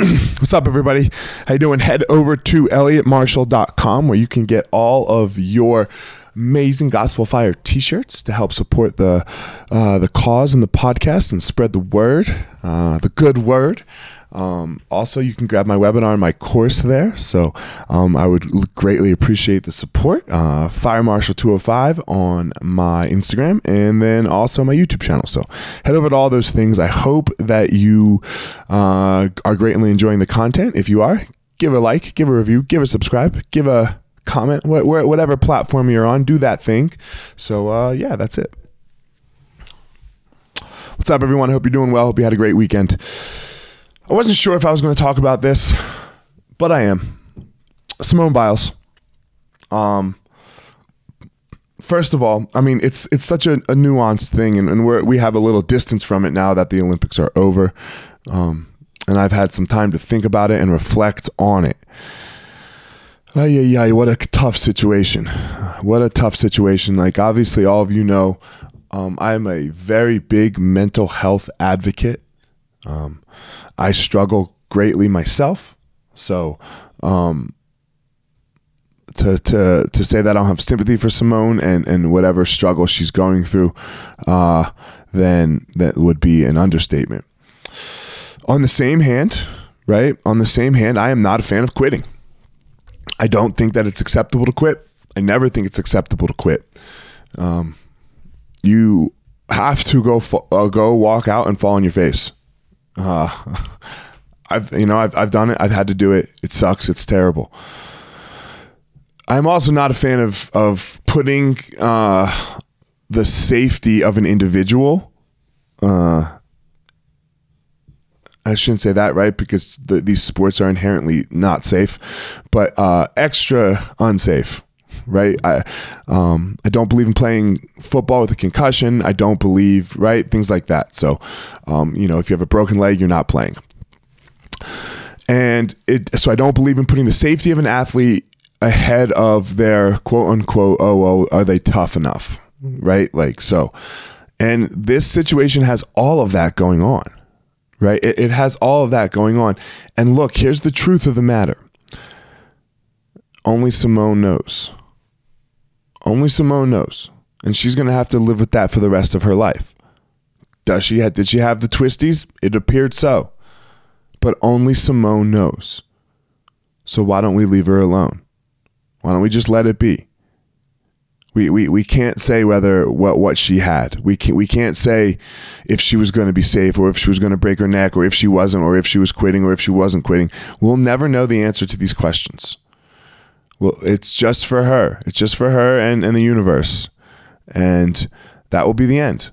What's up, everybody? How you doing? Head over to elliottmarshall.com where you can get all of your amazing Gospel Fire t-shirts to help support the uh, the cause and the podcast and spread the word, uh, the good word. Um, also, you can grab my webinar and my course there. So um, I would greatly appreciate the support. Uh, Fire Marshal 205 on my Instagram and then also my YouTube channel. So head over to all those things. I hope that you uh, are greatly enjoying the content. If you are, give a like, give a review, give a subscribe, give a comment, wh- wh- whatever platform you're on, do that thing. So uh, yeah, that's it. What's up, everyone? I Hope you're doing well. Hope you had a great weekend. I wasn't sure if I was going to talk about this, but I am. Simone Biles. Um, first of all, I mean it's it's such a, a nuanced thing, and, and we we have a little distance from it now that the Olympics are over, um, and I've had some time to think about it and reflect on it. Oh yeah, yeah. What a tough situation. What a tough situation. Like obviously, all of you know, um, I'm a very big mental health advocate. Um, I struggle greatly myself. So, um, to, to, to say that I don't have sympathy for Simone and, and whatever struggle she's going through, uh, then that would be an understatement. On the same hand, right? On the same hand, I am not a fan of quitting. I don't think that it's acceptable to quit. I never think it's acceptable to quit. Um, you have to go uh, go walk out and fall on your face. Uh, I've you know I've I've done it. I've had to do it. It sucks. It's terrible. I'm also not a fan of of putting uh, the safety of an individual. Uh, I shouldn't say that, right? Because the, these sports are inherently not safe, but uh, extra unsafe right? I um, I don't believe in playing football with a concussion. I don't believe right things like that. So, um, you know, if you have a broken leg, you're not playing. And it so I don't believe in putting the safety of an athlete ahead of their quote unquote oh oh are they tough enough right like so and this situation has all of that going on right it, it has all of that going on and look here's the truth of the matter only simone knows only Simone knows. And she's going to have to live with that for the rest of her life. Does she have, did she have the twisties? It appeared so. But only Simone knows. So why don't we leave her alone? Why don't we just let it be? We, we, we can't say whether what, what she had. We can't, we can't say if she was going to be safe or if she was going to break her neck or if she wasn't or if she was quitting or if she wasn't quitting. We'll never know the answer to these questions. Well, it's just for her. It's just for her and, and the universe. And that will be the end.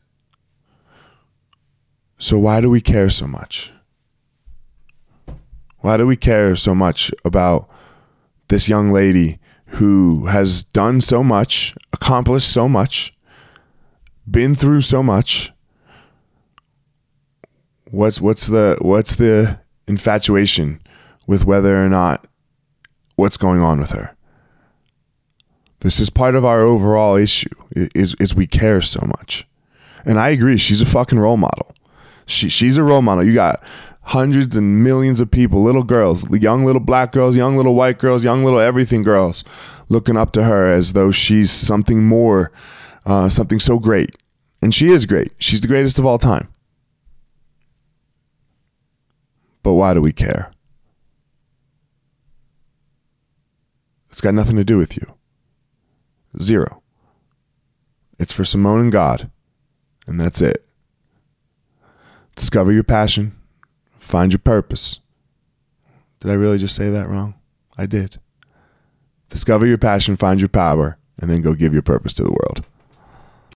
So, why do we care so much? Why do we care so much about this young lady who has done so much, accomplished so much, been through so much? What's what's the what's the infatuation with whether or not what's going on with her? This is part of our overall issue is is we care so much. And I agree, she's a fucking role model. She she's a role model. You got hundreds and millions of people, little girls, young little black girls, young little white girls, young little everything girls looking up to her as though she's something more, uh, something so great. And she is great. She's the greatest of all time. But why do we care? It's got nothing to do with you. Zero. It's for Simone and God, and that's it. Discover your passion, find your purpose. Did I really just say that wrong? I did. Discover your passion, find your power, and then go give your purpose to the world.